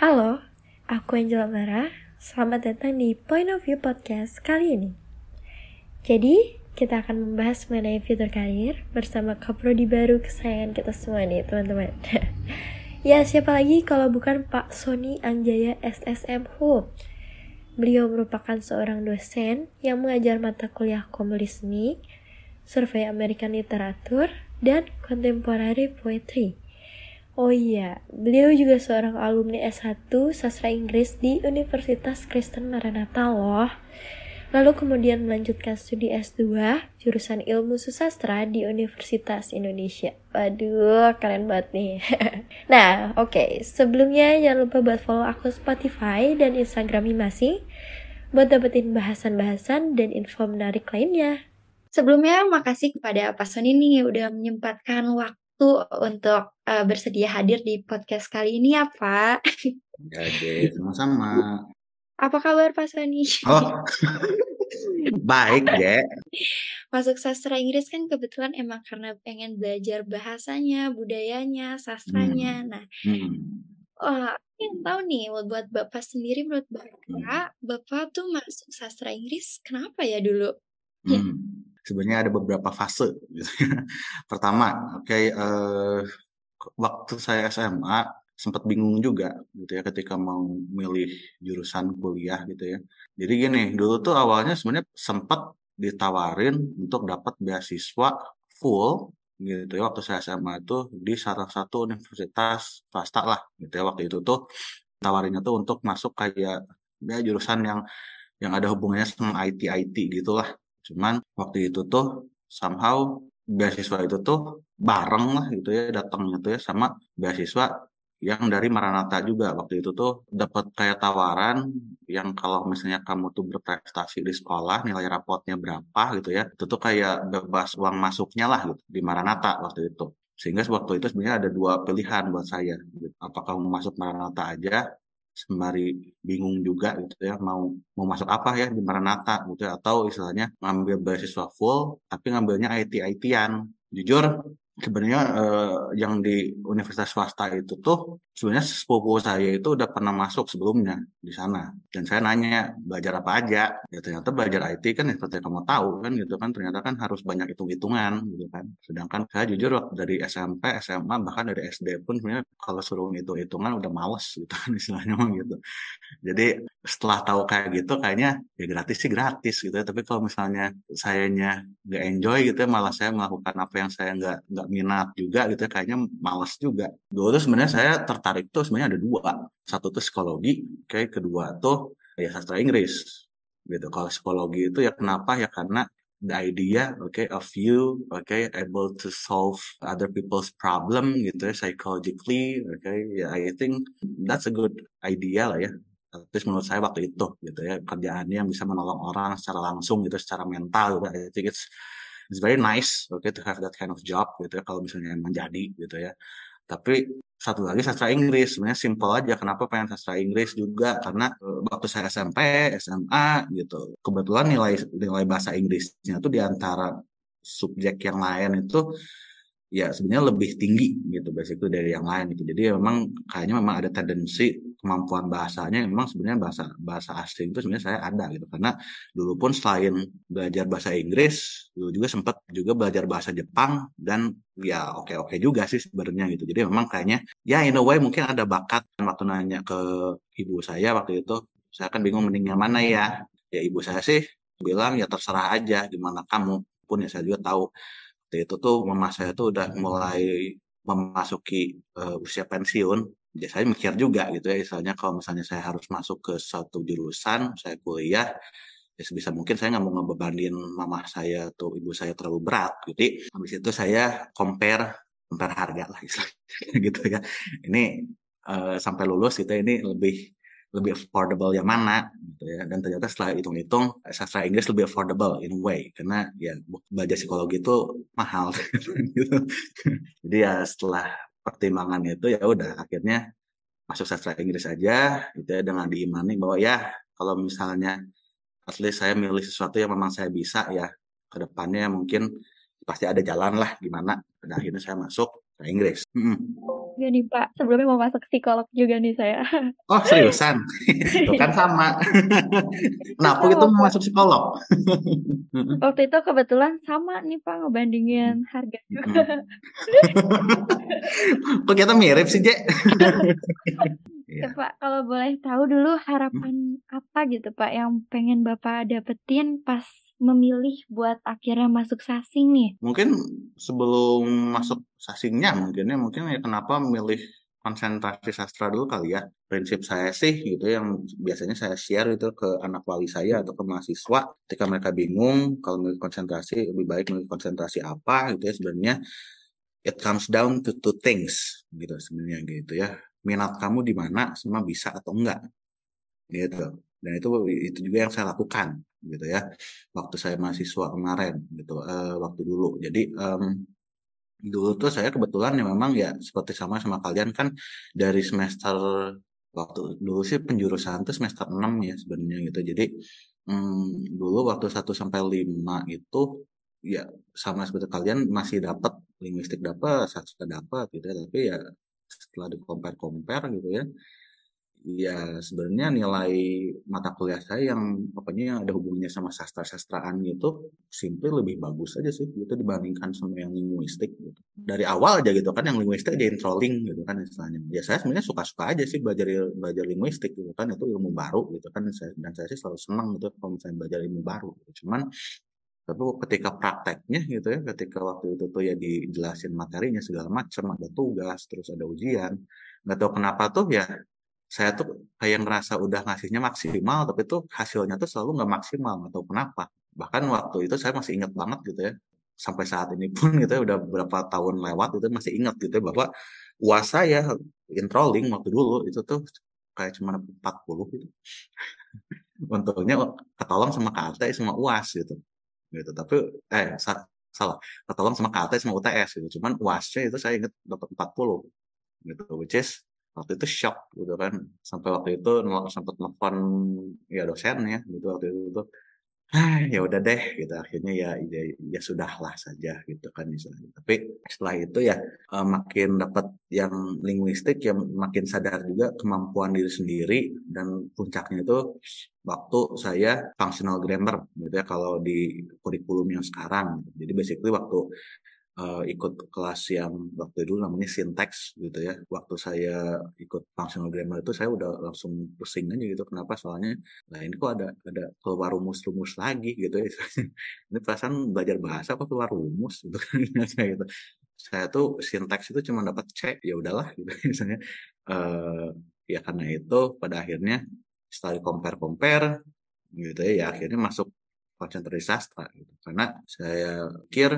Halo, aku Angela Mara. Selamat datang di Point of View Podcast kali ini. Jadi, kita akan membahas mengenai fitur karir bersama kaprodi baru kesayangan kita semua nih, teman-teman. ya, siapa lagi kalau bukan Pak Sony Angjaya SSM Hu. Beliau merupakan seorang dosen yang mengajar mata kuliah komunisme, survei American Literatur, dan contemporary poetry. Oh iya, beliau juga seorang alumni S1 Sastra Inggris di Universitas Kristen Maranatha loh. Lalu kemudian melanjutkan studi S2 jurusan Ilmu Susastra di Universitas Indonesia. Waduh, keren banget nih. nah, oke. Okay. Sebelumnya jangan lupa buat follow aku Spotify dan Instagram masing buat dapetin bahasan-bahasan dan info menarik lainnya. Sebelumnya makasih kepada Pak Sony nih udah menyempatkan waktu untuk uh, bersedia hadir di podcast kali ini ya Pak. Ya deh, sama-sama. Apa kabar Pak Sony? Oh, baik deh. Masuk sastra Inggris kan kebetulan emang karena pengen belajar bahasanya, budayanya, sastranya. Hmm. Nah, hmm. Oh, yang tahu nih buat Bapak sendiri menurut Bapak, hmm. Bapak tuh masuk sastra Inggris kenapa ya dulu? Hmm sebenarnya ada beberapa fase. Gitu. Pertama, oke, okay, uh, eh, waktu saya SMA sempat bingung juga gitu ya ketika mau milih jurusan kuliah gitu ya. Jadi gini, dulu tuh awalnya sebenarnya sempat ditawarin untuk dapat beasiswa full gitu ya waktu saya SMA itu di salah satu universitas swasta lah gitu ya waktu itu tuh tawarinnya tuh untuk masuk kayak ya jurusan yang yang ada hubungannya sama IT IT gitulah Cuman waktu itu tuh somehow beasiswa itu tuh bareng lah gitu ya datangnya tuh ya sama beasiswa yang dari Maranatha juga waktu itu tuh dapat kayak tawaran yang kalau misalnya kamu tuh berprestasi di sekolah nilai rapotnya berapa gitu ya itu tuh kayak bebas uang masuknya lah gitu di Maranatha waktu itu sehingga waktu itu sebenarnya ada dua pilihan buat saya gitu. apakah mau masuk Maranatha aja sembari bingung juga gitu ya mau mau masuk apa ya di Maranatha gitu ya atau istilahnya ngambil beasiswa full tapi ngambilnya IT ITan jujur sebenarnya eh, yang di universitas swasta itu tuh sebenarnya sepupu saya itu udah pernah masuk sebelumnya di sana. Dan saya nanya belajar apa aja? Ya ternyata belajar IT kan ya seperti kamu tahu kan gitu kan. Ternyata kan harus banyak hitung-hitungan gitu kan. Sedangkan saya jujur waktu dari SMP SMA bahkan dari SD pun sebenarnya kalau suruh hitung-hitungan udah males gitu kan istilahnya gitu. Jadi setelah tahu kayak gitu kayaknya ya gratis sih gratis gitu ya tapi kalau misalnya sayanya nggak enjoy gitu ya malah saya melakukan apa yang saya nggak nggak minat juga gitu ya kayaknya males juga dulu tuh sebenarnya saya tertarik tuh sebenarnya ada dua. Satu tuh psikologi, kayak kedua tuh ya sastra Inggris. Gitu. Kalau psikologi itu ya kenapa? Ya karena the idea, okay, of you, okay, able to solve other people's problem gitu ya, psychologically, okay, yeah, I think that's a good idea lah ya. Terus menurut saya waktu itu gitu ya, kerjaannya yang bisa menolong orang secara langsung gitu, secara mental gitu. I think it's it's very nice, okay, to have that kind of job gitu ya, kalau misalnya menjadi gitu ya. Tapi satu lagi sastra Inggris sebenarnya simpel aja kenapa pengen sastra Inggris juga karena uh, waktu saya SMP SMA gitu kebetulan nilai nilai bahasa Inggrisnya tuh di antara subjek yang lain itu ya sebenarnya lebih tinggi gitu basically dari yang lain gitu. Jadi memang kayaknya memang ada tendensi kemampuan bahasanya memang sebenarnya bahasa bahasa asing itu sebenarnya saya ada gitu karena dulu pun selain belajar bahasa Inggris dulu juga sempat juga belajar bahasa Jepang dan ya oke oke juga sih sebenarnya gitu. Jadi memang kayaknya ya in a way mungkin ada bakat waktu nanya ke ibu saya waktu itu saya kan bingung mending yang mana ya. Ya ibu saya sih bilang ya terserah aja gimana kamu pun ya saya juga tahu waktu itu tuh mama saya tuh udah mulai memasuki uh, usia pensiun ya saya mikir juga gitu ya misalnya kalau misalnya saya harus masuk ke satu jurusan saya kuliah ya sebisa mungkin saya nggak mau ngebebanin mama saya atau ibu saya terlalu berat jadi habis itu saya compare compare harga lah gitu ya. Ini uh, sampai lulus gitu ini lebih lebih affordable yang mana gitu ya. Dan ternyata setelah hitung-hitung sastra Inggris lebih affordable in way karena ya belajar psikologi itu mahal gitu. Jadi ya setelah pertimbangan itu ya udah akhirnya masuk sastra Inggris aja gitu ya dengan diimani bahwa ya kalau misalnya at least saya milih sesuatu yang memang saya bisa ya ke depannya mungkin pasti ada jalan lah gimana pada akhirnya saya masuk ke Inggris. Hmm. Juga nih Pak. Sebelumnya mau masuk psikolog juga nih saya. Oh seriusan? Tuh kan sama. Kenapa gitu mau masuk psikolog? Waktu itu kebetulan sama nih Pak ngebandingin harga juga. Kok kita mirip sih, Jek? Ya, Pak, kalau boleh tahu dulu harapan apa gitu Pak yang pengen Bapak dapetin pas memilih buat akhirnya masuk sasing nih? Mungkin sebelum masuk sasingnya mungkin ya mungkin ya kenapa memilih konsentrasi sastra dulu kali ya. Prinsip saya sih gitu yang biasanya saya share itu ke anak wali saya atau ke mahasiswa ketika mereka bingung kalau milih konsentrasi lebih baik milih konsentrasi apa gitu ya sebenarnya it comes down to two things gitu sebenarnya gitu ya minat kamu di mana semua bisa atau enggak gitu dan itu itu juga yang saya lakukan gitu ya waktu saya mahasiswa kemarin gitu uh, waktu dulu. Jadi um, dulu tuh saya kebetulan ya memang ya seperti sama sama kalian kan dari semester waktu dulu sih penjurusan tuh semester 6 ya sebenarnya gitu. Jadi um, dulu waktu 1 sampai 5 itu ya sama seperti kalian masih dapat linguistik dapat sastra dapat gitu ya. Tapi ya setelah di compare compare gitu ya ya sebenarnya nilai mata kuliah saya yang pokoknya yang ada hubungannya sama sastra-sastraan gitu simple lebih bagus aja sih gitu dibandingkan sama yang linguistik gitu. Dari awal aja gitu kan yang linguistik aja introling gitu kan istilahnya. Ya saya sebenarnya suka-suka aja sih belajar belajar linguistik gitu kan itu ilmu baru gitu kan dan saya sih selalu senang gitu kalau misalnya belajar ilmu baru gitu. Cuman tapi ketika prakteknya gitu ya ketika waktu itu tuh ya dijelasin materinya segala macam ada tugas terus ada ujian nggak tahu kenapa tuh ya saya tuh kayak ngerasa udah ngasihnya maksimal tapi tuh hasilnya tuh selalu nggak maksimal atau kenapa. Bahkan waktu itu saya masih ingat banget gitu ya sampai saat ini pun gitu ya udah beberapa tahun lewat itu masih ingat gitu ya bahwa uas saya introlling waktu dulu itu tuh kayak cuma 40 gitu. Untungnya ketolong sama KT sama uas gitu gitu. Tapi eh salah ketolong sama KT sama UTS gitu. Cuman uasnya itu saya ingat dapat 40 gitu which is waktu itu shock gitu kan. Sampai waktu itu sempat nelfon ya dosennya gitu waktu itu tuh. Ah ya udah deh gitu. Akhirnya ya ya, ya sudahlah saja gitu kan misalnya tapi setelah itu ya uh, makin dapat yang linguistik ya makin sadar juga kemampuan diri sendiri. Dan puncaknya itu waktu saya functional grammar gitu ya kalau di kurikulum yang sekarang. Jadi basically waktu uh, ikut kelas yang waktu itu namanya syntax gitu ya. Waktu saya ikut functional grammar itu saya udah langsung pusing aja gitu. Kenapa? Soalnya nah ini kok ada ada keluar rumus-rumus lagi gitu ya. ini perasaan belajar bahasa kok keluar rumus gitu kan gitu. Saya tuh syntax itu cuma dapat C, ya udahlah gitu misalnya. Uh, ya karena itu pada akhirnya setelah compare compare gitu ya, ya akhirnya masuk konsentrasi sastra gitu. Karena saya pikir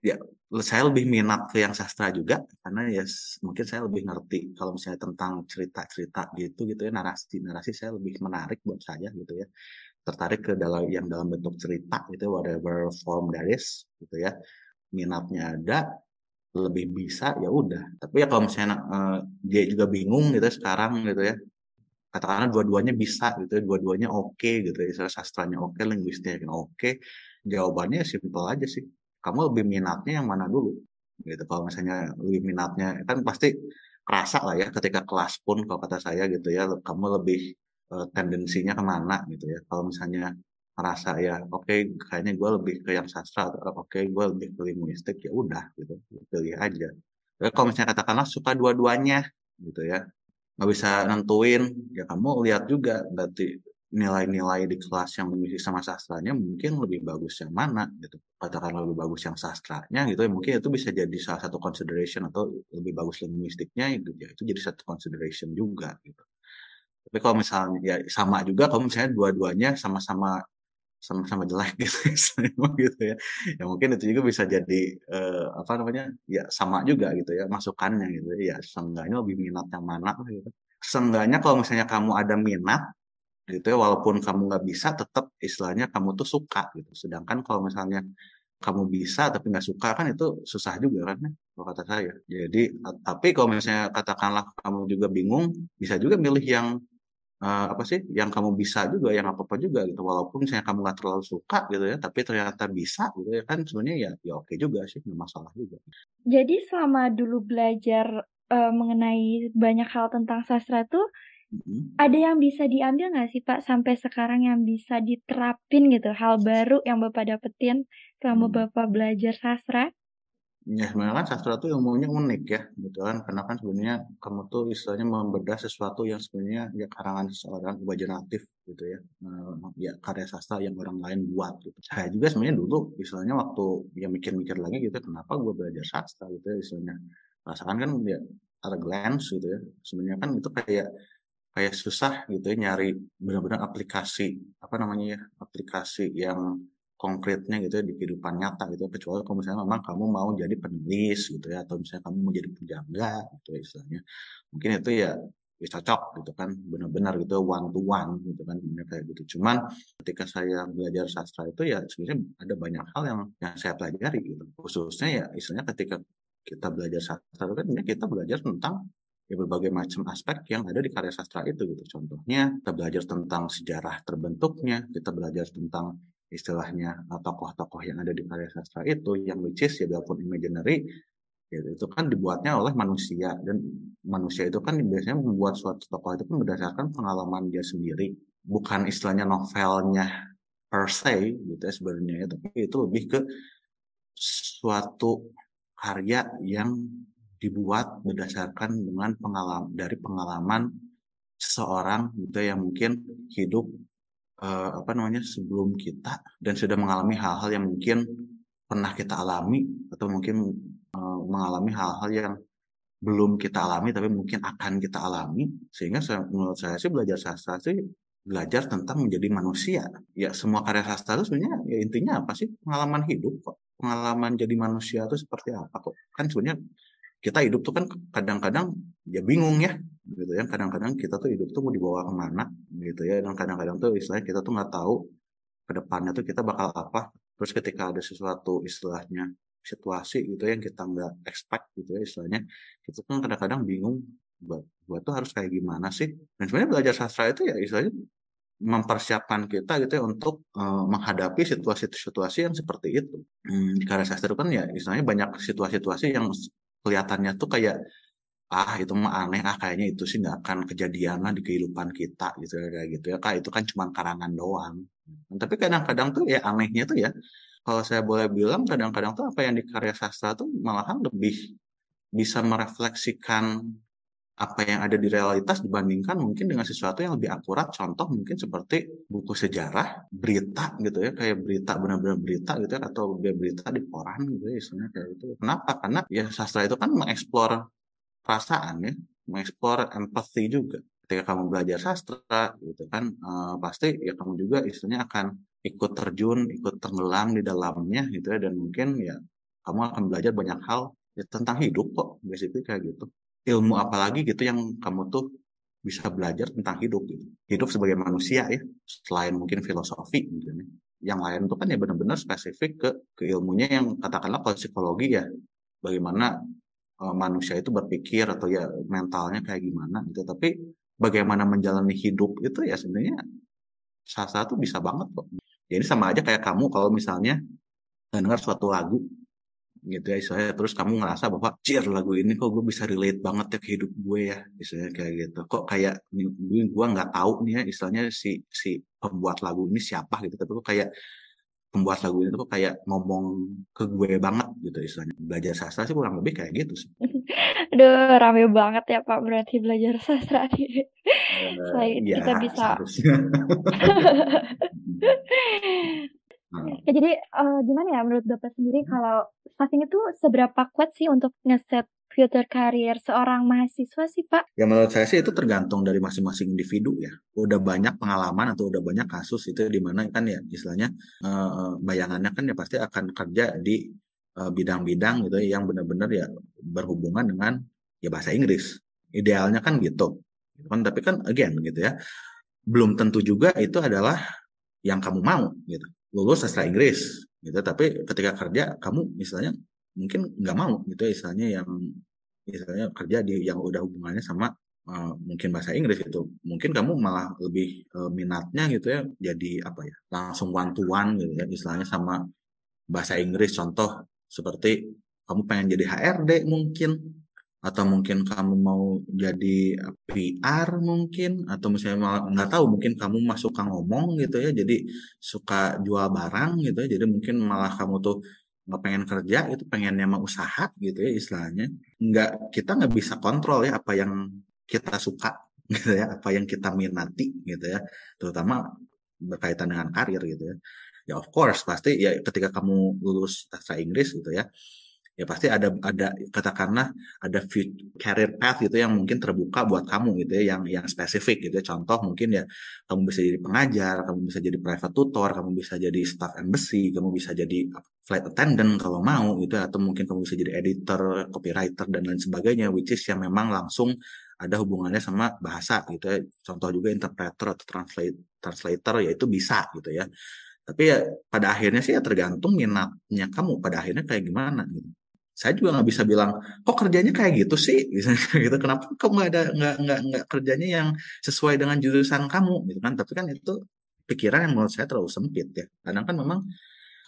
ya saya lebih minat ke yang sastra juga karena ya mungkin saya lebih ngerti kalau misalnya tentang cerita-cerita gitu gitu ya narasi-narasi saya lebih menarik buat saya gitu ya. Tertarik ke dalam yang dalam bentuk cerita gitu whatever form that is gitu ya. Minatnya ada lebih bisa ya udah. Tapi ya kalau misalnya uh, dia juga bingung gitu ya, sekarang gitu ya katakanlah dua-duanya bisa gitu ya dua-duanya oke okay, gitu ya sastranya oke okay, linguistiknya oke okay, jawabannya simpel aja sih kamu lebih minatnya yang mana dulu? Gitu kalau misalnya lebih minatnya kan pasti kerasa lah ya ketika kelas pun kalau kata saya gitu ya kamu lebih uh, tendensinya ke mana gitu ya. Kalau misalnya merasa ya oke okay, kayaknya gue lebih ke yang sastra atau oke okay, gue lebih ke linguistik ya udah gitu pilih aja. Tapi kalau misalnya katakanlah suka dua-duanya gitu ya nggak bisa nentuin ya kamu lihat juga berarti nilai-nilai di kelas yang mengisi sama sastranya mungkin lebih bagus yang mana gitu. Katakan lebih bagus yang sastranya gitu ya mungkin itu bisa jadi salah satu consideration atau lebih bagus linguistiknya gitu ya. Itu jadi satu consideration juga gitu. Tapi kalau misalnya ya sama juga kalau misalnya dua-duanya sama-sama sama-sama jelek gitu gitu ya. Ya mungkin itu juga bisa jadi uh, apa namanya ya sama juga gitu ya masukannya gitu. Ya seenggaknya lebih minat yang mana gitu. Seenggaknya kalau misalnya kamu ada minat gitu ya walaupun kamu nggak bisa tetap istilahnya kamu tuh suka gitu. Sedangkan kalau misalnya kamu bisa tapi nggak suka kan itu susah juga kan ya, kalau kata saya. Jadi tapi kalau misalnya katakanlah kamu juga bingung bisa juga milih yang uh, apa sih yang kamu bisa juga yang apa apa juga gitu. Walaupun misalnya kamu nggak terlalu suka gitu ya tapi ternyata bisa gitu ya kan sebenarnya ya ya oke juga sih nggak masalah juga. Jadi selama dulu belajar uh, mengenai banyak hal tentang sastra tuh hmm. ada yang bisa diambil nggak sih Pak sampai sekarang yang bisa diterapin gitu hal baru yang Bapak dapetin selama hmm. Bapak belajar sastra? Ya sebenarnya kan sastra itu ilmunya unik ya, gitu kan. Karena kan sebenarnya kamu tuh istilahnya membedah sesuatu yang sebenarnya ya karangan seorang imajinatif gitu ya. Uh, ya karya sastra yang orang lain buat gitu. Saya juga sebenarnya dulu istilahnya waktu ya mikir-mikir lagi gitu, kenapa gue belajar sastra gitu ya istilahnya. Rasakan kan ya ada glance gitu ya. Sebenarnya kan itu kayak kayak susah gitu ya nyari benar-benar aplikasi apa namanya ya aplikasi yang konkretnya gitu ya di kehidupan nyata gitu. Kecuali kalau misalnya memang kamu mau jadi penulis gitu ya atau misalnya kamu mau jadi penjaga gitu ya istilahnya mungkin itu ya ya cocok gitu kan benar-benar gitu one to one gitu kan kayak gitu. Cuman ketika saya belajar sastra itu ya sebenarnya ada banyak hal yang yang saya pelajari gitu. Khususnya ya istilahnya ketika kita belajar sastra itu kan kita belajar tentang ya berbagai macam aspek yang ada di karya sastra itu gitu. Contohnya kita belajar tentang sejarah terbentuknya kita belajar tentang istilahnya eh, tokoh-tokoh yang ada di karya sastra itu yang which is ya biarpun imaginary ya itu kan dibuatnya oleh manusia. Dan manusia itu kan biasanya membuat suatu tokoh itu kan berdasarkan pengalaman dia sendiri. Bukan istilahnya novelnya per se gitu ya sebenarnya ya, tapi itu lebih ke suatu karya yang dibuat berdasarkan dengan pengalaman dari pengalaman seseorang gitu ya, yang mungkin hidup uh, apa namanya sebelum kita dan sudah mengalami hal-hal yang mungkin pernah kita alami atau mungkin uh, mengalami hal-hal yang belum kita alami tapi mungkin akan kita alami. Sehingga saya, menurut saya sih belajar sastra sih belajar tentang menjadi manusia. Ya semua karya sastra itu sebenarnya ya intinya apa sih? Pengalaman hidup kok. Pengalaman jadi manusia itu seperti apa kok? Kan sebenarnya kita hidup tuh kan kadang-kadang ya bingung ya gitu ya. Kadang-kadang kita tuh hidup tuh mau dibawa ke mana gitu ya. Dan kadang-kadang tuh istilahnya kita tuh nggak tahu ke depannya tuh kita bakal apa. Terus ketika ada sesuatu istilahnya situasi gitu ya, yang kita nggak expect gitu ya istilahnya kita kan kadang-kadang bingung buat buat tuh harus kayak gimana sih. Dan sebenarnya belajar sastra itu ya istilahnya mempersiapkan kita gitu ya untuk uh, menghadapi situasi-situasi yang seperti itu. Hmm, karya sastra itu kan ya istilahnya banyak situasi-situasi yang kelihatannya tuh kayak ah itu mah aneh ah kayaknya itu sih nggak akan kejadian lah di kehidupan kita gitu ya kayak gitu ya. Kak itu kan cuma karangan doang. Tapi kadang-kadang tuh ya anehnya tuh ya kalau saya boleh bilang kadang-kadang tuh apa yang di karya sastra tuh malahan lebih bisa merefleksikan apa yang ada di realitas dibandingkan mungkin dengan sesuatu yang lebih akurat. Contoh mungkin seperti buku sejarah berita gitu ya kayak berita benar-benar berita gitu ya atau berita di koran gitu ya istilahnya kayak gitu. Kenapa? Karena ya sastra itu kan mengeksplor perasaan ya mengeksplor empati juga. Ketika kamu belajar sastra gitu kan uh, pasti ya kamu juga istilahnya akan ikut terjun ikut tenggelam di dalamnya gitu ya dan mungkin ya kamu akan belajar banyak hal ya, tentang hidup kok basically kayak gitu ilmu apa lagi gitu yang kamu tuh bisa belajar tentang hidup gitu. Hidup sebagai manusia ya, selain mungkin filosofi gitu ya. Yang lain itu kan ya benar-benar spesifik ke ke ilmunya yang katakanlah kalau psikologi ya bagaimana uh, manusia itu berpikir atau ya mentalnya kayak gimana gitu. Tapi bagaimana menjalani hidup itu ya sebenarnya salah satu bisa banget kok. Jadi sama aja kayak kamu kalau misalnya dengar suatu lagu gitu ya istilahnya terus kamu ngerasa bahwa cir lagu ini kok gue bisa relate banget ya ke hidup gue ya istilahnya kayak gitu kok kayak gue nggak tahu nih ya istilahnya si si pembuat lagu ini siapa gitu tapi kok kayak pembuat lagu ini tuh kayak ngomong ke gue banget gitu istilahnya belajar sastra sih kurang lebih kayak gitu sih Aduh, rame banget ya Pak berarti belajar sastra nih. Uh, Selain ya, kita bisa. Hmm. Ya, jadi uh, gimana ya menurut Bapak sendiri hmm. kalau stasing itu seberapa kuat sih untuk ngeset future career seorang mahasiswa sih Pak? Ya menurut saya sih itu tergantung dari masing-masing individu ya. Udah banyak pengalaman atau udah banyak kasus itu di mana kan ya istilahnya uh, bayangannya kan ya pasti akan kerja di bidang-bidang uh, gitu ya yang benar-benar ya berhubungan dengan ya bahasa Inggris. Idealnya kan gitu. Kan tapi kan again gitu ya. Belum tentu juga itu adalah yang kamu mau gitu lulus sastra Inggris gitu. Tapi ketika kerja kamu misalnya mungkin nggak mau gitu ya istilahnya yang misalnya kerja di yang udah hubungannya sama uh, mungkin bahasa Inggris itu mungkin kamu malah lebih uh, minatnya gitu ya jadi apa ya langsung one to one gitu ya istilahnya sama bahasa Inggris. Contoh seperti kamu pengen jadi HRD mungkin atau mungkin kamu mau jadi PR mungkin atau misalnya nggak tahu mungkin kamu masuk suka ngomong gitu ya jadi suka jual barang gitu ya jadi mungkin malah kamu tuh nggak pengen kerja itu pengennya mau usaha gitu ya istilahnya. Nggak kita nggak bisa kontrol ya apa yang kita suka gitu ya apa yang kita minati gitu ya terutama berkaitan dengan karir gitu ya. Ya of course pasti ya ketika kamu lulus sastra Inggris gitu ya ya pasti ada ada katakanlah ada career path gitu yang mungkin terbuka buat kamu gitu ya yang yang spesifik gitu ya. Contoh mungkin ya kamu bisa jadi pengajar kamu bisa jadi private tutor kamu bisa jadi staff embassy kamu bisa jadi flight attendant kalau mau gitu ya. atau mungkin kamu bisa jadi editor copywriter dan lain sebagainya which is yang memang langsung ada hubungannya sama bahasa gitu ya. Contoh juga interpreter atau translate translator ya itu bisa gitu ya. Tapi ya pada akhirnya sih ya tergantung minatnya kamu. Pada akhirnya kayak gimana gitu saya juga nggak bisa bilang kok kerjanya kayak gitu sih? Gitu kenapa kok nggak ada nggak nggak nggak kerjanya yang sesuai dengan jurusan kamu? Gitu kan. Tapi kan itu pikiran yang menurut saya terlalu sempit ya. Kadang kan memang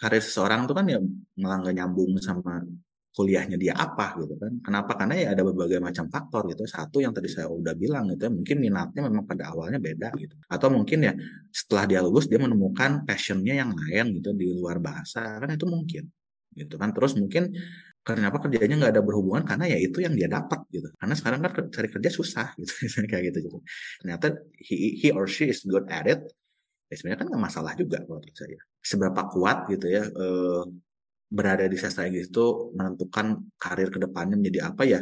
karir seseorang itu kan ya malah nggak nyambung sama kuliahnya dia apa gitu kan. Kenapa? Karena ya ada berbagai macam faktor gitu. Satu yang tadi saya udah bilang gitu ya mungkin minatnya memang pada awalnya beda gitu. Atau mungkin ya setelah dia lulus dia menemukan passionnya yang lain gitu di luar bahasa. Kan itu mungkin gitu kan. Terus mungkin kenapa kerjanya nggak ada berhubungan karena ya itu yang dia dapat gitu karena sekarang kan cari kerja susah gitu kayak gitu gitu ternyata he, he or she is good at it ya sebenarnya kan nggak masalah juga menurut saya seberapa kuat gitu ya eh, berada di sastra Inggris itu menentukan karir ke depannya menjadi apa ya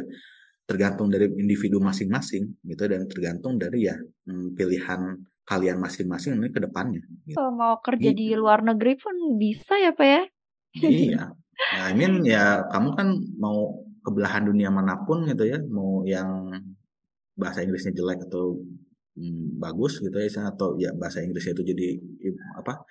tergantung dari individu masing-masing gitu dan tergantung dari ya hmm, pilihan kalian masing-masing ini ke depannya. Gitu. Kalau mau kerja gitu. di luar negeri pun bisa ya Pak ya? Iya, Ya, I mean ya kamu kan mau ke belahan dunia mana pun gitu ya, mau yang bahasa Inggrisnya jelek atau hmm, bagus gitu ya, atau ya bahasa Inggrisnya itu jadi apa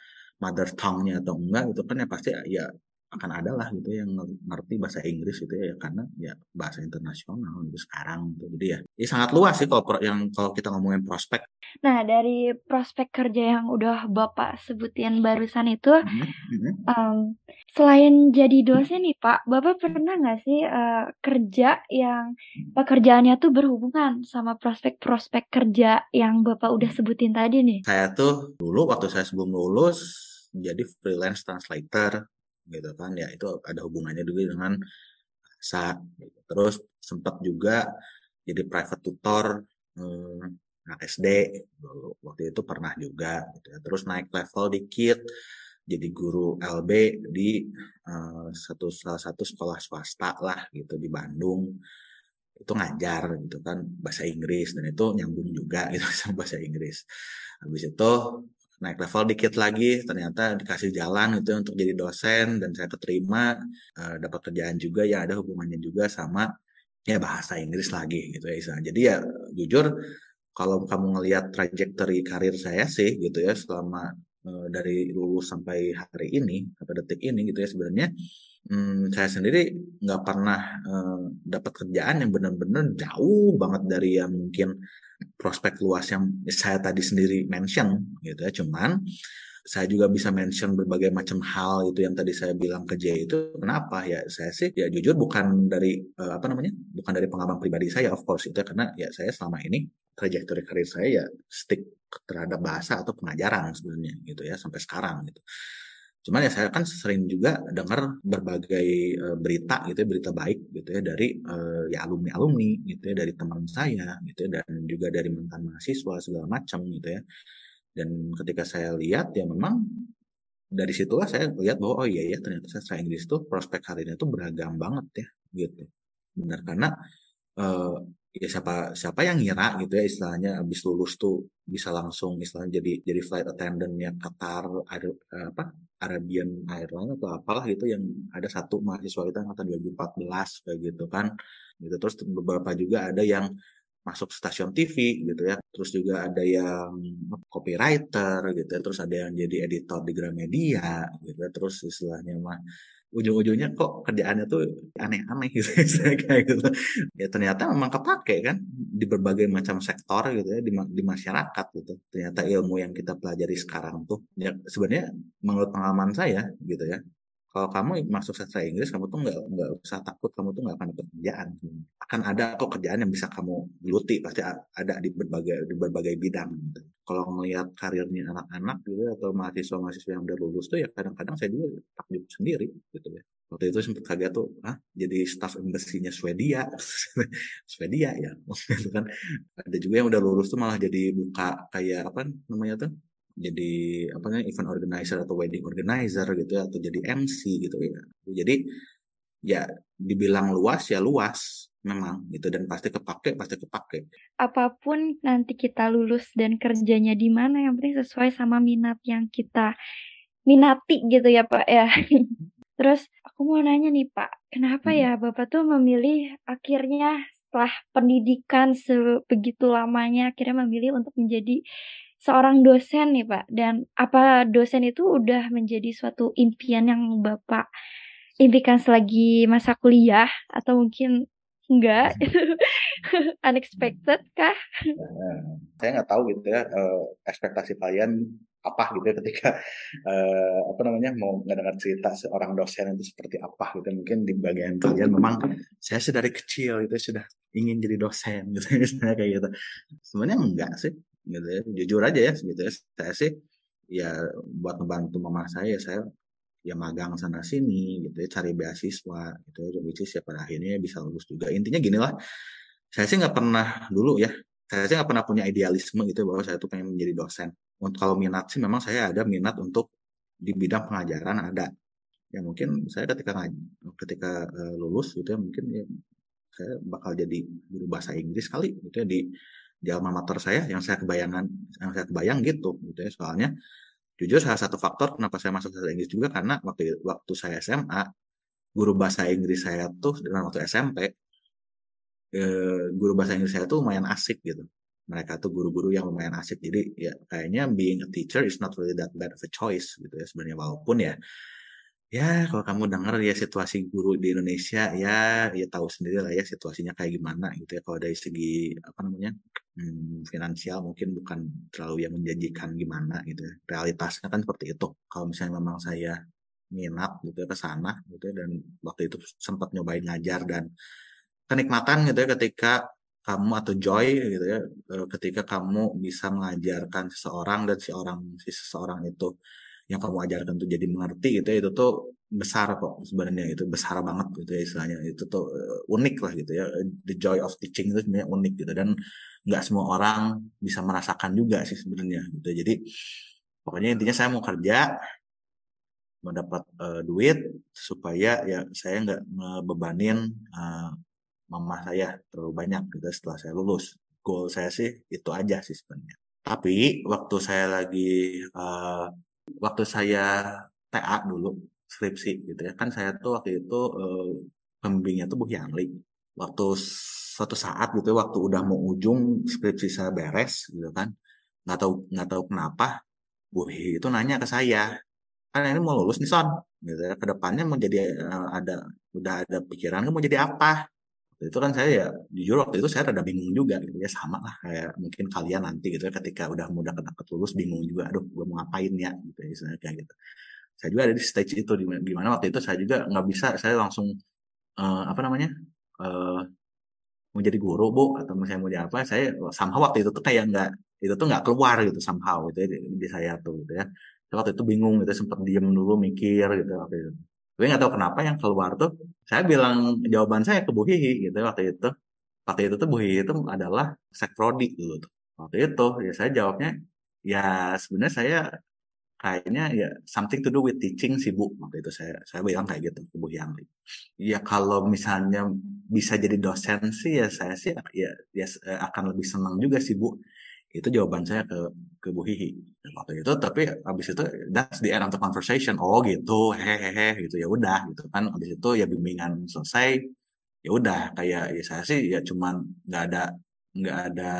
mother tongue-nya atau enggak itu kan ya pasti ya akan ada lah gitu ya, yang ngerti bahasa Inggris gitu ya karena ya bahasa internasional gitu sekarang gitu. Jadi ya, ya sangat luas sih kalau yang kalau kita ngomongin prospek. Nah dari prospek kerja yang udah bapak sebutin barusan itu, mm-hmm. um, selain jadi dosen nih pak, bapak pernah nggak sih uh, kerja yang pekerjaannya tuh berhubungan sama prospek-prospek kerja yang bapak udah sebutin tadi nih? Saya tuh dulu waktu saya sebelum lulus jadi freelance translator gitu kan ya itu ada hubungannya juga dengan bahasa gitu. terus sempat juga jadi private tutor hmm, SD waktu itu pernah juga gitu ya. terus naik level dikit jadi guru LB di uh, satu salah satu sekolah swasta lah gitu di Bandung itu ngajar gitu kan bahasa Inggris dan itu nyambung juga gitu sama bahasa Inggris habis itu naik level dikit lagi ternyata dikasih jalan itu untuk jadi dosen dan saya keterima uh, dapat kerjaan juga ya ada hubungannya juga sama ya bahasa Inggris lagi gitu ya Isa. Jadi ya jujur kalau kamu ngelihat trajektori karir saya sih gitu ya selama uh, dari lulus sampai hari ini sampai detik ini gitu ya sebenarnya hmm, saya sendiri nggak pernah uh, dapat kerjaan yang benar-benar jauh banget dari yang mungkin prospek luas yang saya tadi sendiri mention gitu ya. Cuman saya juga bisa mention berbagai macam hal itu yang tadi saya bilang ke Jay itu kenapa? Ya saya sih ya jujur bukan dari uh, apa namanya? Bukan dari pengalaman pribadi saya of course itu ya, karena ya saya selama ini trajektori karir saya ya stick terhadap bahasa atau pengajaran sebenarnya gitu ya sampai sekarang gitu Cuman ya saya kan sering juga dengar berbagai uh, berita gitu ya, berita baik gitu ya dari uh, ya alumni-alumni gitu ya, dari teman saya gitu ya, dan juga dari mantan mahasiswa segala macam gitu ya. Dan ketika saya lihat ya memang dari situlah saya lihat bahwa oh iya ya ternyata sastra Inggris itu prospek karirnya itu beragam banget ya gitu. Benar karena uh, ya siapa siapa yang ngira gitu ya istilahnya habis lulus tuh bisa langsung istilahnya jadi jadi flight attendant ya Qatar ada apa Arabian Airlines atau apalah gitu yang ada satu mahasiswa kita angkatan 2014 kayak gitu kan. Gitu terus beberapa juga ada yang masuk stasiun TV gitu ya. Terus juga ada yang copywriter gitu ya. Terus ada yang jadi editor di Gramedia gitu ya. Terus istilahnya mah ujung-ujungnya kok kerjaannya tuh aneh-aneh gitu kayak gitu. Ya ternyata memang kepake kan di berbagai macam sektor gitu ya di, di masyarakat gitu. Ternyata ilmu yang kita pelajari sekarang tuh ya sebenarnya menurut pengalaman saya gitu ya kalau kamu masuk sastra Inggris kamu tuh nggak nggak usah takut kamu tuh nggak akan dapat kerjaan. Akan ada kok kerjaan yang bisa kamu geluti pasti ada di berbagai di berbagai bidang gitu. kalau melihat karirnya anak-anak gitu atau mahasiswa-mahasiswa yang udah lulus tuh ya kadang-kadang saya juga takjub sendiri gitu ya. Waktu itu sempat kaget tuh ah jadi staff embassy-nya Swedia? Swedia ya itu kan. Ada juga yang udah lulus tuh malah jadi buka kayak apa namanya tuh jadi apa namanya event organizer atau wedding organizer gitu ya, atau jadi MC gitu ya. Jadi ya dibilang luas ya luas memang gitu dan pasti kepake pasti kepake. Apa pun nanti kita lulus dan kerjanya di mana yang penting sesuai sama minat yang kita minati gitu ya pak ya. Terus aku mau nanya nih Pak, kenapa hmm. ya Bapak tuh memilih akhirnya setelah pendidikan sebegitu lamanya akhirnya memilih untuk menjadi seorang dosen nih Pak? Dan apa dosen itu udah menjadi suatu impian yang Bapak impikan selagi masa kuliah atau mungkin enggak unexpected kah? Saya nggak tahu gitu ya ekspektasi kalian apa gitu ya ketika uh, apa namanya mau ngedengar cerita seorang dosen itu seperti apa gitu mungkin di bagian kalian memang saya sih dari kecil itu sudah ingin jadi dosen gitu misalnya kayak gitu sebenarnya enggak sih gitu ya. Jujur aja ya gitu ya. Saya sih ya buat membantu mama saya saya ya magang sana sini gitu ya. Cari beasiswa gitu ya. Which is ya pada akhirnya bisa lulus juga. Intinya gini lah saya sih nggak pernah dulu ya saya sih nggak pernah punya idealisme gitu bahwa saya tuh pengen menjadi dosen. Untuk kalau minat sih memang saya ada minat untuk di bidang pengajaran ada. Ya mungkin saya ketika ketika uh, lulus gitu ya mungkin ya saya bakal jadi guru bahasa Inggris kali gitu ya di di alma mater saya yang saya kebayangan yang saya kebayang gitu gitu ya. Soalnya jujur salah satu faktor kenapa saya masuk bahasa Inggris juga karena waktu waktu saya SMA guru bahasa Inggris saya tuh dengan waktu SMP eh, guru bahasa Inggris saya tuh lumayan asik gitu. Mereka tuh guru-guru yang lumayan asik. Jadi ya kayaknya being a teacher is not really that bad of a choice gitu ya sebenarnya. Walaupun ya ya kalau kamu dengar ya situasi guru di Indonesia ya ya tahu sendiri lah ya situasinya kayak gimana gitu ya. Kalau dari segi apa namanya hmm, finansial mungkin bukan terlalu yang menjanjikan gimana gitu ya. Realitasnya kan seperti itu. Kalau misalnya memang saya minat gitu ya ke sana gitu ya dan waktu itu sempat nyobain ngajar dan kenikmatan gitu ya ketika kamu atau joy gitu ya eh, ketika kamu bisa mengajarkan seseorang dan si orang si seseorang itu yang kamu ajarkan tuh jadi mengerti gitu ya itu tuh besar kok sebenarnya itu besar banget gitu ya istilahnya itu tuh uh, unik lah gitu ya the joy of teaching itu sebenarnya unik gitu dan nggak semua orang bisa merasakan juga sih sebenarnya gitu jadi pokoknya intinya saya mau kerja mendapat uh, duit supaya ya saya nggak ngebebanin uh, mama saya terlalu banyak gitu setelah saya lulus. Goal saya sih itu aja sih sebenarnya. Tapi waktu saya lagi uh, waktu saya TA dulu skripsi gitu ya. Kan saya tuh waktu itu uh, pembimbingnya tuh Bu Yangli. Waktu suatu saat gitu waktu udah mau ujung skripsi saya beres gitu kan. Nggak tahu nggak tahu kenapa Bu Hi itu nanya ke saya. Kan ini mau lulus nih son gitu ya. Ke depannya mau jadi uh, ada udah ada pikiran mau jadi apa itu kan saya ya jujur waktu itu saya rada bingung juga gitu ya sama lah kayak mungkin kalian nanti gitu ya ketika udah mudah deket lulus bingung juga aduh gue mau ngapain ya? Gitu ya kayak gitu. Saya juga ada di stage itu di mana waktu itu saya juga nggak bisa saya langsung uh, apa namanya uh, mau jadi guru bu atau misalnya mau jadi apa saya somehow waktu itu tuh kayak nggak itu tuh nggak keluar gitu somehow gitu ya di, di saya tuh gitu ya. Waktu itu bingung gitu sempat diem dulu mikir gitu waktu itu tapi nggak tahu kenapa yang keluar tuh saya bilang jawaban saya ke Bu Hihi gitu waktu itu. Waktu itu tuh Bu Hihi itu adalah sek prodi dulu tuh. Waktu itu ya saya jawabnya ya sebenarnya saya kayaknya ya something to do with teaching sih Bu waktu itu saya saya bilang kayak gitu ke Bu Yangli ya kalau misalnya bisa jadi dosen sih ya saya sih ya, ya akan lebih senang juga sih Bu. Itu jawaban saya ke ke Bu Hihi waktu itu tapi abis itu that's the end of the conversation. Oh gitu. Hehehe gitu. Ya udah gitu kan. Abis itu ya bimbingan selesai. Ya udah kayak ya saya sih ya cuman nggak ada nggak ada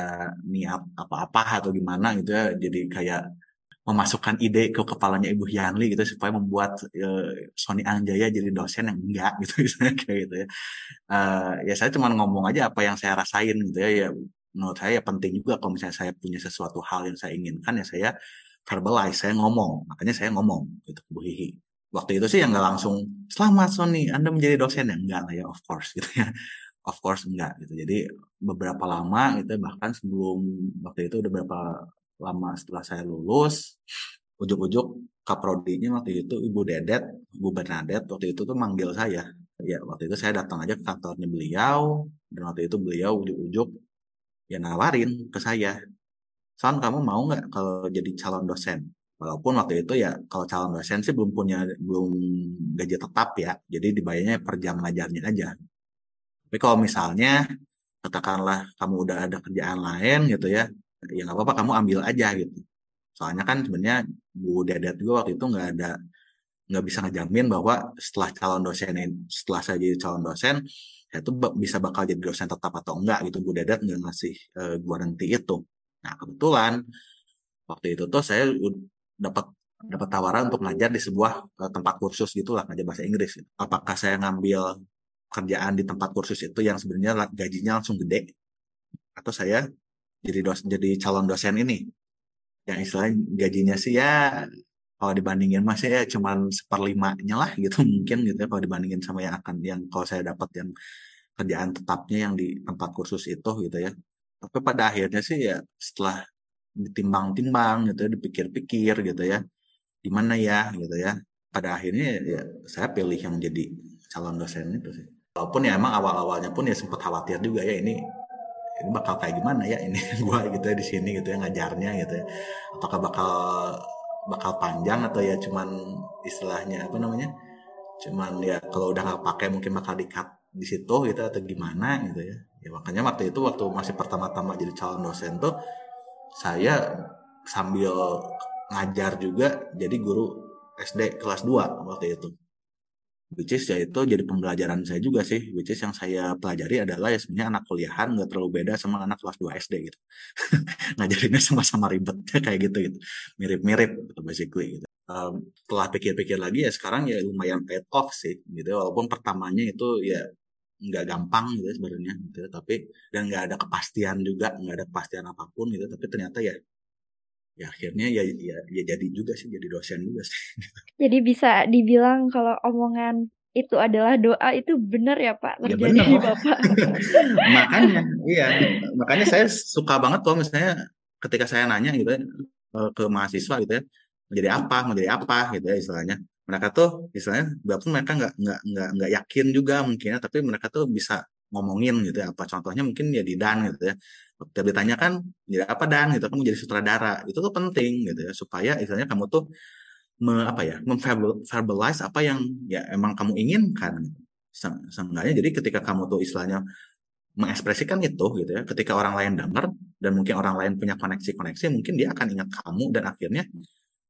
niat apa-apa atau gimana gitu ya. Jadi kayak memasukkan ide ke kepalanya Ibu Yanli gitu supaya membuat uh, Sony Angjaya jadi dosen yang enggak gitu. Misalnya kayak gitu ya. Uh, ya saya cuma ngomong aja apa yang saya rasain gitu ya. Ya menurut saya penting juga kalau misalnya saya punya sesuatu hal yang saya inginkan ya saya verbalize, saya ngomong. Makanya saya ngomong gitu Bu Hihi. waktu itu sih yang nggak langsung selamat Sony. Anda menjadi dosen. Ya enggak lah ya of course gitu ya. Of course enggak gitu. Jadi beberapa lama gitu bahkan sebelum waktu itu udah berapa lama setelah saya lulus ujuk-ujuk kaprodinya waktu itu Ibu Dedet Ibu Bernadette waktu itu tuh manggil saya. Ya waktu itu saya datang aja ke kantornya beliau dan waktu itu beliau ujuk-ujuk ya nawarin ke saya Son kamu mau nggak kalau jadi calon dosen? Walaupun waktu itu ya kalau calon dosen sih belum punya belum gaji tetap ya jadi dibayarnya per jam ngajarnya aja. Tapi kalau misalnya katakanlah kamu udah ada kerjaan lain gitu ya ya nggak apa-apa kamu ambil aja gitu. Soalnya kan sebenarnya Bu Dedet juga waktu itu nggak ada nggak bisa ngejamin bahwa setelah calon dosen setelah saya jadi calon dosen saya tuh bisa bakal jadi dosen tetap atau enggak gitu. Bu Dedet nggak ngasih uh, garansi itu. Nah kebetulan waktu itu tuh saya dapat dapat tawaran untuk ngajar di sebuah uh, tempat kursus gitulah ngajar bahasa Inggris apakah saya ngambil kerjaan di tempat kursus itu yang sebenarnya gajinya langsung gede? Atau saya jadi dosen jadi calon dosen ini? Yang istilahnya gajinya sih ya kalau dibandingin mas ya cuman seperlimanya lah gitu mungkin gitu ya. Kalau dibandingin sama yang akan yang kalau saya dapat yang kerjaan tetapnya yang di tempat kursus itu gitu ya. Tapi pada akhirnya sih ya setelah ditimbang-timbang gitu ya dipikir-pikir gitu ya gimana ya? gitu ya. Pada akhirnya ya saya pilih yang jadi calon dosen itu sih. Walaupun ya emang awal-awalnya pun ya sempat khawatir juga ya ini ini bakal kayak gimana ya ini gua gitu ya di sini gitu ya ngajarnya gitu ya. Apakah bakal bakal panjang atau ya cuman istilahnya apa namanya cuman ya kalau udah nggak pakai mungkin bakal dikat di situ gitu atau gimana gitu ya. Ya makanya waktu itu waktu masih pertama-tama jadi calon dosen tuh saya sambil ngajar juga jadi guru SD kelas 2 waktu itu which is ya itu jadi pembelajaran saya juga sih. Which is yang saya pelajari adalah ya sebenarnya anak kuliahan nggak terlalu beda sama anak kelas 2 SD gitu. Ngajarinnya sama-sama ribetnya kayak gitu gitu. Mirip-mirip gitu basically gitu. Um, setelah pikir-pikir lagi ya sekarang ya lumayan paid off sih gitu walaupun pertamanya itu ya nggak gampang gitu sebenarnya gitu tapi dan nggak ada kepastian juga nggak ada kepastian apa pun gitu tapi ternyata ya ya akhirnya ya ya ya jadi juga sih jadi dosen juga sih. Jadi bisa dibilang kalau omongan itu adalah doa itu benar ya Pak? Ya benar. Bapak. makanya iya. Makanya saya suka banget kalau misalnya ketika saya nanya gitu ya eh, ke mahasiswa gitu ya menjadi apa? Menjadi apa? gitu ya istilahnya. Mereka tuh istilahnya walaupun mereka nggak nggak nggak nggak yakin juga mungkin ya tapi mereka tuh bisa ngomongin gitu ya apa contohnya mungkin ya di dan gitu ya. Ketika ditanyakan jadi apa dan? gitu kamu jadi sutradara. Itu tuh penting gitu ya supaya istilahnya kamu tuh me, apa ya memverbalize apa yang ya emang kamu inginkan gitu. seenggaknya jadi ketika kamu tuh istilahnya mengekspresikan itu gitu ya ketika orang lain dengar dan mungkin orang lain punya koneksi-koneksi mungkin dia akan ingat kamu dan akhirnya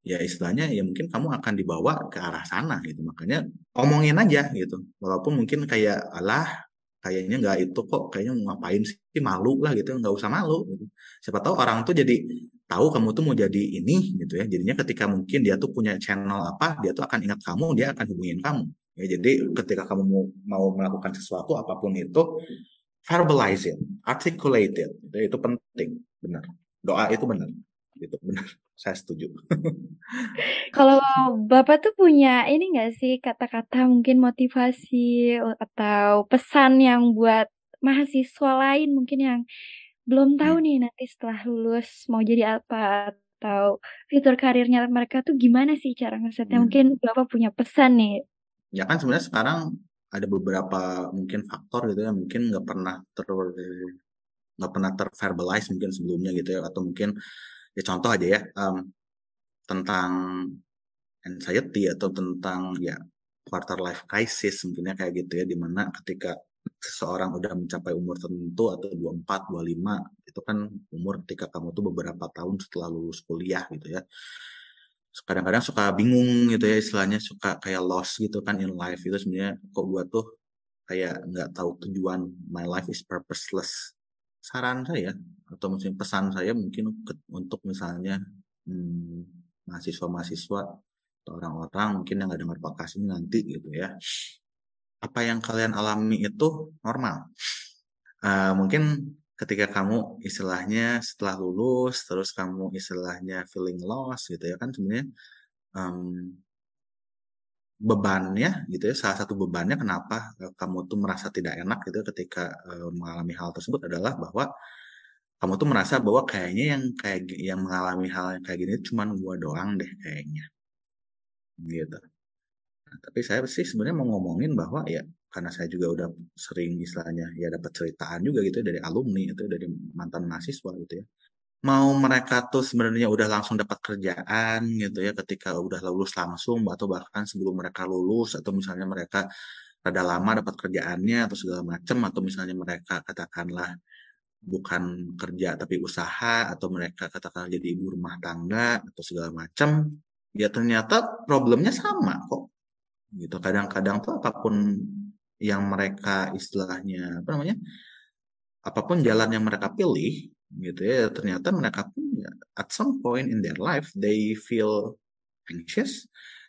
ya istilahnya ya mungkin kamu akan dibawa ke arah sana gitu. Makanya omongin aja gitu walaupun mungkin kayak Allah kayaknya nggak itu kok kayaknya mau ngapain sih malu lah gitu nggak usah malu gitu. siapa tahu orang tuh jadi tahu kamu tuh mau jadi ini gitu ya. Jadinya ketika mungkin dia tuh punya channel apa dia tuh akan ingat kamu dia akan hubungin kamu. Ya jadi ketika kamu mau, mau melakukan sesuatu apa pun itu verbalize it articulate it. Itu, penting benar. Doa itu benar itu benar saya setuju. Kalau Bapak tuh punya ini nggak sih kata-kata mungkin motivasi atau pesan yang buat mahasiswa lain mungkin yang belum tahu hmm. nih nanti setelah lulus mau jadi apa atau fitur karirnya mereka tuh gimana sih cara ngesetnya? Hmm. Mungkin Bapak punya pesan nih. Ya kan sebenarnya sekarang ada beberapa mungkin faktor gitu ya mungkin nggak pernah ter nggak pernah terverbalize mungkin sebelumnya gitu ya atau mungkin ya contoh aja ya um, tentang anxiety atau tentang ya quarter life crisis mungkinnya kayak gitu ya di mana ketika seseorang udah mencapai umur tertentu atau 24, 25 itu kan umur ketika kamu tuh beberapa tahun setelah lulus kuliah gitu ya. Kadang-kadang suka bingung gitu ya istilahnya suka kayak lost gitu kan in life itu sebenarnya kok gua tuh kayak nggak tahu tujuan my life is purposeless saran saya atau mungkin pesan saya mungkin untuk misalnya hmm, mahasiswa-mahasiswa atau orang-orang mungkin yang nggak dengar podcast ini nanti gitu ya. Apa yang kalian alami itu normal. Uh, mungkin ketika kamu istilahnya setelah lulus terus kamu istilahnya feeling lost gitu ya kan sebenarnya um, bebannya gitu ya salah satu bebannya kenapa uh, kamu tuh merasa tidak enak gitu ketika uh, mengalami hal tersebut adalah bahwa kamu tuh merasa bahwa kayaknya yang kayak yang mengalami hal yang kayak gini cuma gua doang deh kayaknya. Gitu. Nah, tapi saya sih sebenarnya mau ngomongin bahwa ya karena saya juga udah sering istilahnya ya dapat ceritaan juga gitu ya dari alumni itu dari mantan mahasiswa gitu ya mau mereka tuh sebenarnya udah langsung dapat kerjaan gitu ya ketika udah lulus langsung atau bahkan sebelum mereka lulus atau misalnya mereka rada lama dapat kerjaannya atau segala macam atau misalnya mereka katakanlah bukan kerja tapi usaha atau mereka katakanlah jadi ibu rumah tangga atau segala macam ya ternyata problemnya sama kok. Gitu kadang-kadang tuh apa pun yang mereka istilahnya apa namanya apa pun jalan yang mereka pilih gitu ya ternyata mereka pun ya, at some point in their life they feel anxious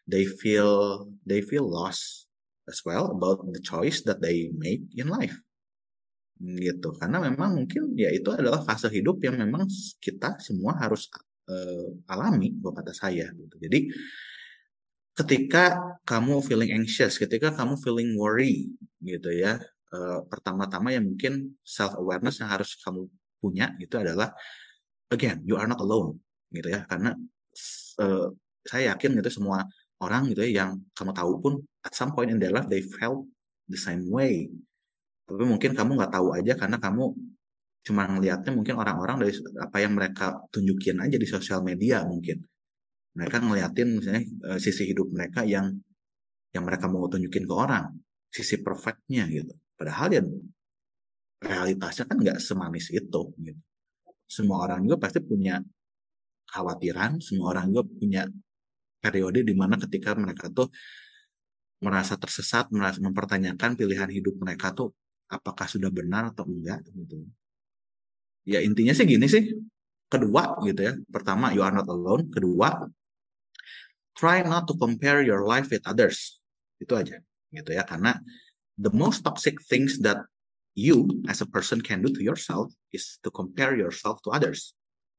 they feel they feel lost as well about the choice that they make in life. Gitu karena memang mungkin ya itu adalah fase hidup yang memang kita semua harus uh, alami kata saya gitu. Jadi ketika kamu feeling anxious ketika kamu feeling worry gitu ya uh, pertama-tama yang mungkin self awareness yang harus kamu punya itu adalah again you are not alone gitu ya. Karena uh, saya yakin gitu semua orang gitu ya yang kamu tahu pun at some point in their life they felt the same way. Tapi mungkin kamu nggak tahu aja karena kamu cuma ngelihatnya mungkin orang-orang dari apa yang mereka tunjukin aja di sosial media mungkin. Mereka ngeliatin misalnya uh, sisi hidup mereka yang yang mereka mau tunjukin ke orang sisi perfectnya gitu. Padahal ya realitasnya kan nggak semanis itu gitu. Semua orang juga pasti punya khawatiran, semua orang juga punya periode di mana ketika mereka tuh merasa tersesat, merasa mempertanyakan pilihan hidup mereka tuh apakah sudah benar atau enggak gitu. Ya intinya sih gini sih. Kedua gitu ya. Pertama you are not alone. Kedua try not to compare your life with others. Itu aja gitu ya karena the most toxic things that you as a person can do to yourself is to compare yourself to others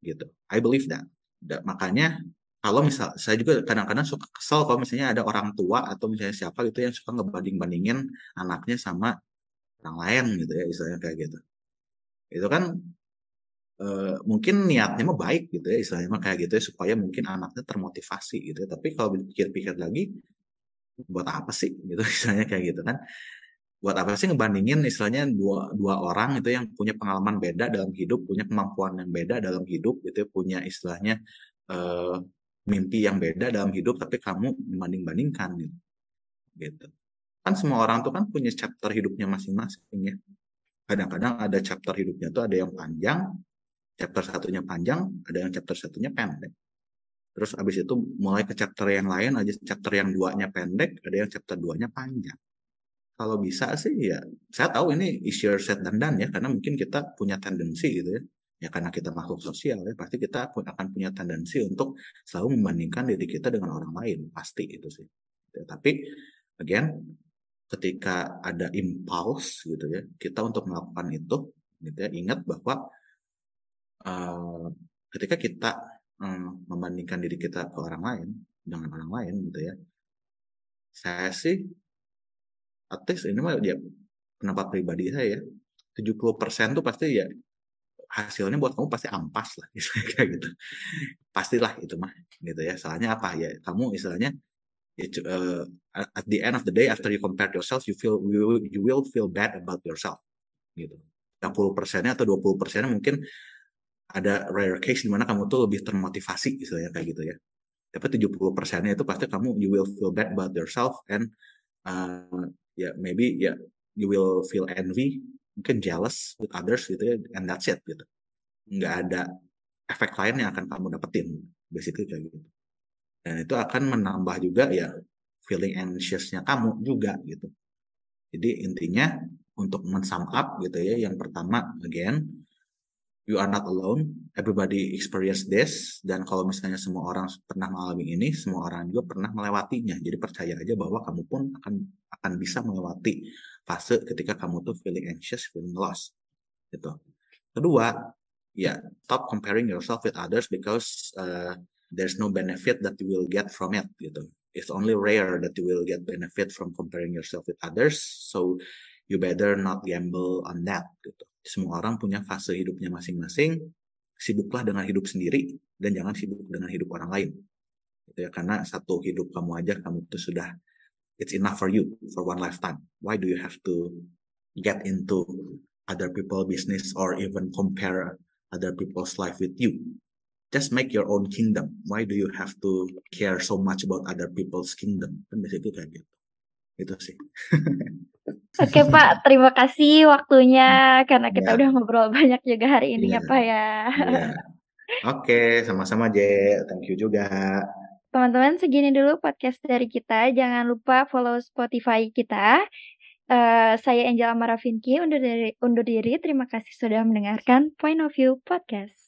gitu. I believe that. Da, makanya kalau misal saya juga kadang-kadang suka kesel kalau misalnya ada orang tua atau misalnya siapa gitu yang suka ngebanding-bandingin anaknya sama orang lain gitu ya istilahnya kayak gitu. Itu kan e, mungkin niatnya mah baik gitu ya istilahnya mah kayak gitu ya supaya mungkin anaknya termotivasi gitu ya. Tapi kalau pikir-pikir lagi buat apa sih gitu istilahnya kayak gitu kan buat apa sih ngebandingin istilahnya dua dua orang itu yang punya pengalaman beda dalam hidup, punya kemampuan yang beda dalam hidup, gitu, punya istilahnya uh, mimpi yang beda dalam hidup, tapi kamu membanding-bandingkan gitu. gitu. Kan semua orang tuh kan punya chapter hidupnya masing-masing ya. Kadang-kadang ada chapter hidupnya tuh ada yang panjang, chapter satunya panjang, ada yang chapter satunya pendek. Terus abis itu mulai ke chapter yang lain, aja chapter yang duanya pendek, ada yang chapter duanya panjang kalau bisa sih ya saya tahu ini easier said than done ya karena mungkin kita punya tendensi gitu ya. Ya karena kita makhluk sosial ya pasti kita pun akan punya tendensi untuk selalu membandingkan diri kita dengan orang lain pasti itu sih. Ya, tapi again ketika ada impulse gitu ya kita untuk melakukan itu gitu ya ingat bahwa uh, ketika kita um, membandingkan diri kita ke orang lain dengan orang lain gitu ya saya sih at least ini mah ya pendapat pribadi saya ya. 70% tuh pasti ya hasilnya buat kamu pasti ampas lah kayak gitu. Pastilah itu mah gitu ya. Soalnya apa? Ya kamu istilahnya ya, uh, at the end of the day after you compare yourself you feel you will, you will feel bad about yourself gitu. 60 persennya atau 20 persennya mungkin ada rare case di mana kamu tuh lebih termotivasi istilahnya kayak gitu ya. Tapi 70 persennya itu pasti kamu you will feel bad about yourself and uh, ya maybe ya you will feel envy mungkin jealous with others gitu ya and that's it gitu. Nggak ada efek lain yang akan kamu dapetin basically kayak gitu. Dan itu akan menambah juga ya feeling anxiousnya kamu juga gitu. Jadi intinya untuk mensum up gitu ya yang pertama again you are not alone everybody experience this dan kalau misalnya semua orang pernah mengalami ini semua orang juga pernah melewatinya jadi percaya aja bahwa kamu pun akan akan bisa melewati fase ketika kamu tuh feeling anxious feeling lost gitu kedua ya yeah, stop comparing yourself with others because uh, there's no benefit that you will get from it gitu it's only rare that you will get benefit from comparing yourself with others. So you better not gamble on that. Gitu. Semua orang punya fase hidupnya masing-masing. Sibuklah dengan hidup sendiri dan jangan sibuk dengan hidup orang lain. Gitu ya, karena satu hidup kamu aja kamu itu sudah it's enough for you for one lifetime. Why do you have to get into other people business or even compare other people's life with you? just make your own kingdom. Why do you have to care so much about other people's kingdom? Kan biasanya itu kayak gitu. Itu sih. Oke Pak, terima kasih waktunya karena kita yeah. udah ngobrol banyak juga hari ini ya Pak ya. Yeah. Oke, sama-sama J. Thank you juga. Teman-teman, segini dulu podcast dari kita. Jangan lupa follow Spotify kita. Uh, saya Angela Maravinki undur diri, undur diri. Terima kasih sudah mendengarkan Point of View Podcast.